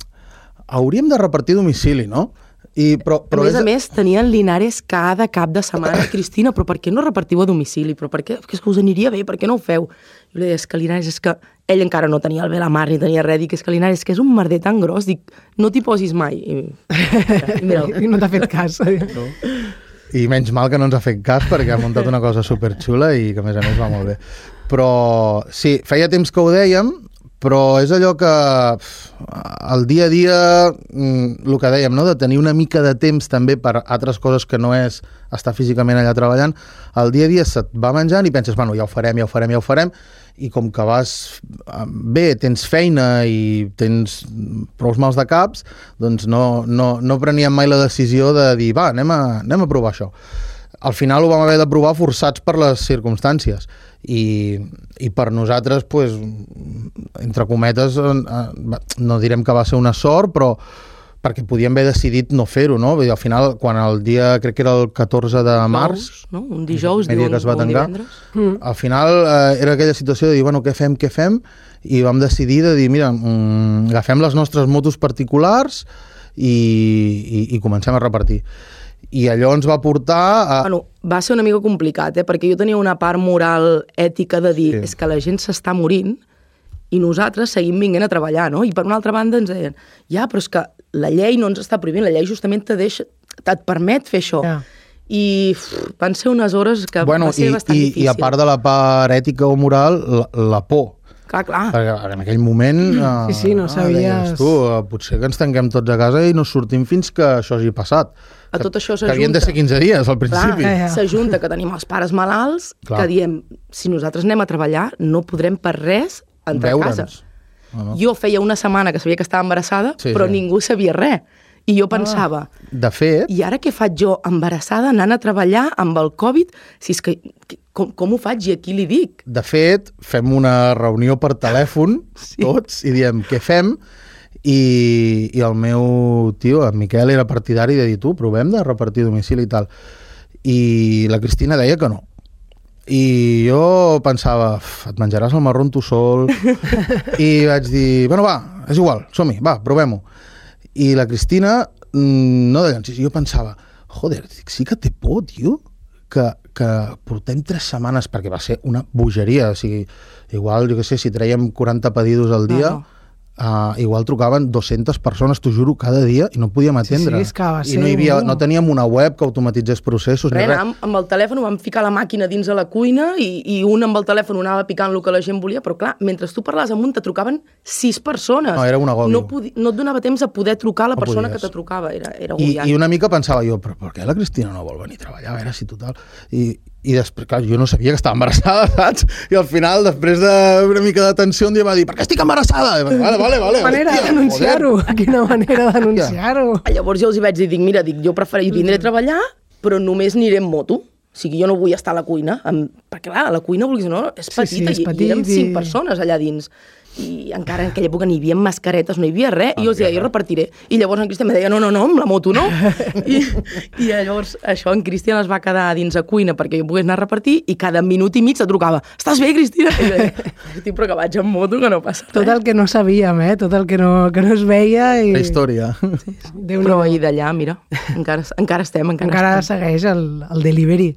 Speaker 4: hauríem de repartir domicili, no? I, però,
Speaker 5: Però a més
Speaker 4: és-
Speaker 5: a més, tenien Linares cada cap de setmana. Cristina, però per què no repartiu a domicili? Però per què? És que us aniria bé, per què no ho feu? Jo li deia, és que Linares, és que ell encara no tenia el bé la mar ni tenia res, dic, és que Linares, és que és un merder tan gros, dic, no t'hi posis mai. I, i mira,
Speaker 2: I no t'ha fet cas. No.
Speaker 4: I menys mal que no ens ha fet cas perquè ha muntat una cosa superxula i que a més a més va molt bé. Però sí, feia temps que ho dèiem, però és allò que el dia a dia, mm, el que dèiem, no? de tenir una mica de temps també per altres coses que no és estar físicament allà treballant, el dia a dia se't va menjant i penses, bueno, ja ho farem, ja ho farem, ja ho farem, i com que vas eh, bé, tens feina i tens prou mals de caps, doncs no, no, no preníem mai la decisió de dir, va, anem a, anem a provar això. Al final ho vam haver de provar forçats per les circumstàncies i, i per nosaltres pues, entre cometes, eh, no direm que va ser una sort, però perquè podíem haver decidit no fer-ho, no? Vull dir, al final, quan el dia, crec que era el 14 de març,
Speaker 5: Dijous, no? Un dijous, diuen,
Speaker 4: que es va
Speaker 5: un
Speaker 4: tancar,
Speaker 5: divendres.
Speaker 2: Mm.
Speaker 4: al final eh, era aquella situació de dir, bueno, què fem, què fem? I vam decidir de dir, mira, mm, agafem les nostres motos particulars i, i, i comencem a repartir. I allò ens va portar a...
Speaker 5: Bueno, va ser una mica complicat, eh? perquè jo tenia una part moral, ètica, de dir,
Speaker 4: Sí.
Speaker 5: sí. és que la gent s'està morint i nosaltres seguim vinguent a treballar, no? I per una altra banda ens deien, ja, però és que la llei no ens està prohibint, la llei justament te deixa, et permet fer això.
Speaker 2: Ja.
Speaker 5: I uf, van ser unes hores que
Speaker 4: bueno,
Speaker 5: va ser
Speaker 4: i,
Speaker 5: bastant
Speaker 4: i,
Speaker 5: difícil.
Speaker 4: I a part de la part ètica o moral, la, la por.
Speaker 5: Clar, clar.
Speaker 4: Perquè en aquell moment... Eh,
Speaker 2: Sí, sí, no sabies-
Speaker 4: deies Tu, eh, potser que ens tanquem tots a casa i no sortim fins que això hagi passat.
Speaker 5: A
Speaker 4: Que-
Speaker 5: tot això
Speaker 4: Que havien de
Speaker 5: s'ajunta.
Speaker 4: ser 15 dies al principi.
Speaker 2: Ja, ja.
Speaker 5: s'ajunta que tenim els pares malalts,
Speaker 4: Clar.
Speaker 5: que diem, si nosaltres anem a treballar, no podrem per res entrar a casa.
Speaker 4: Veure'ns. No.
Speaker 5: Jo feia una setmana que sabia que estava embarassada,
Speaker 4: Sí,
Speaker 5: però
Speaker 4: sí.
Speaker 5: ningú sabia res. I jo pensava,
Speaker 4: De fet,
Speaker 5: i ara què faig jo, embarassada, anant a treballar amb el Covid? Si és que, que- com, com ho faig i a qui li dic?
Speaker 4: de fet, fem una reunió per telèfon, sí. tots, i diem què fem, i, i el meu tio, en Miquel, era partidari de dir, tu, provem de repartir domicili i tal. I la Cristina deia que no. I jo pensava, "Uf, et menjaràs el marrón tu sol. I vaig dir, bueno, va, és igual, som-hi, va, provem-ho. I la Cristina, mm, no de llançis, jo pensava, joder, sí que té por, tio, que, que portem tres setmanes, perquè va ser una bogeria, o sigui, igual, jo què sé, si traiem 40 pedidos al dia,
Speaker 5: No, no.
Speaker 4: Uh, igual trucaven 200 persones, t'ho juro, cada dia, i no podíem
Speaker 2: Sí, sí,
Speaker 4: atendre.
Speaker 2: és que va
Speaker 4: I
Speaker 2: ser
Speaker 4: no, hi havia,
Speaker 2: un-
Speaker 4: no teníem una web que automatitzés processos, ni
Speaker 5: Res,
Speaker 4: res.
Speaker 5: anàvem amb el telèfon, vam ficar la màquina dins de la cuina i, i un amb el telèfon anava picant el que la gent volia, però clar, mentre tu parlaves amunt te trucaven sis persones.
Speaker 4: No, era un agòbio.
Speaker 5: No, podi, no et donava temps a poder trucar a la
Speaker 4: No
Speaker 5: persona
Speaker 4: podies.
Speaker 5: que te trucava, era, era
Speaker 4: I. I una mica pensava jo, però per què la Cristina no vol venir a treballar? A veure si total... I, i després, clar, jo no sabia que estava embarassada, saps? I al final, després d'una mica de tensió, un dia va dir, per què estic embarassada? Vaig, vale, vale, vale.
Speaker 2: manera
Speaker 4: joder.
Speaker 2: Quina manera de denunciar-ho.
Speaker 5: Llavors jo els hi vaig dir, dic, mira, dic, jo prefereixo vindré a treballar, però només aniré en moto. O sigui, jo no vull estar a la cuina, amb... perquè clar, la cuina, vulguis o no, és
Speaker 2: Sí, sí,
Speaker 5: petita,
Speaker 2: és petit
Speaker 5: i érem
Speaker 2: i-
Speaker 5: cinc persones allà dins. I encara en aquella època ni hi havia mascaretes, no hi havia res, i jo els deia, jo repartiré. I llavors en Cristian em deia, no, no, no, amb la moto no. I, I llavors això en Cristian es va quedar dins a cuina perquè jo pogués anar a repartir i cada minut i mig te trucava, estàs bé, Cristina? I jo deia, "Hosti, però que vaig amb moto, que no passa res.
Speaker 2: Tot el que no sabíem, eh? Tot el que no, que no es veia. I...
Speaker 4: La història.
Speaker 2: déu
Speaker 5: Però i d'allà, mira, encara, encara estem, encara,
Speaker 2: Encara
Speaker 5: estem.
Speaker 2: segueix el, el delivery.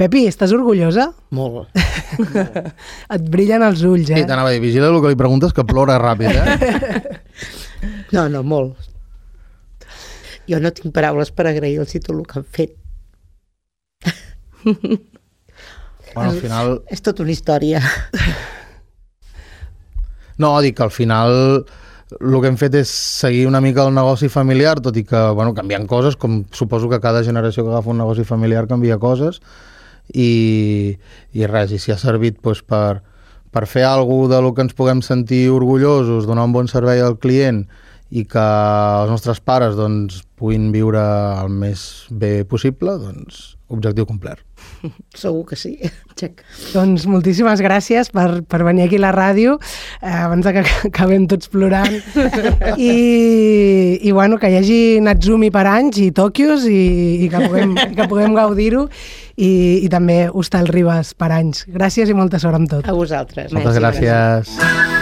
Speaker 2: Pepi, estàs orgullosa?
Speaker 3: Molt.
Speaker 2: Et brillen els ulls,
Speaker 4: Sí,
Speaker 2: eh?
Speaker 4: t'anava a dir, vigila el que li preguntes, que plora ràpid, eh?
Speaker 3: No, no, molt. Jo no tinc paraules per agrair-los tot el que han fet.
Speaker 4: bueno, al final...
Speaker 3: És tota una història.
Speaker 4: No, dic que al final el que hem fet és seguir una mica el negoci familiar, tot i que, bueno, canviant coses, com suposo que cada generació que agafa un negoci familiar canvia coses, i, i res, i si ha servit doncs, per, per fer alguna de lo que ens puguem sentir orgullosos, donar un bon servei al client i que els nostres pares doncs, puguin viure el més bé possible, doncs objectiu complert.
Speaker 3: Segur que sí.
Speaker 5: Check.
Speaker 2: Doncs moltíssimes gràcies per, per venir aquí a la ràdio, eh, abans de que acabem tots plorant. I, i bueno, que hi hagi Natsumi per anys i Tòquios i, i que puguem, que puguem gaudir-ho i, i també Hostal Ribes per anys. Gràcies i molta sort amb tot.
Speaker 3: A vosaltres.
Speaker 4: Moltes
Speaker 5: Merci,
Speaker 4: gràcies.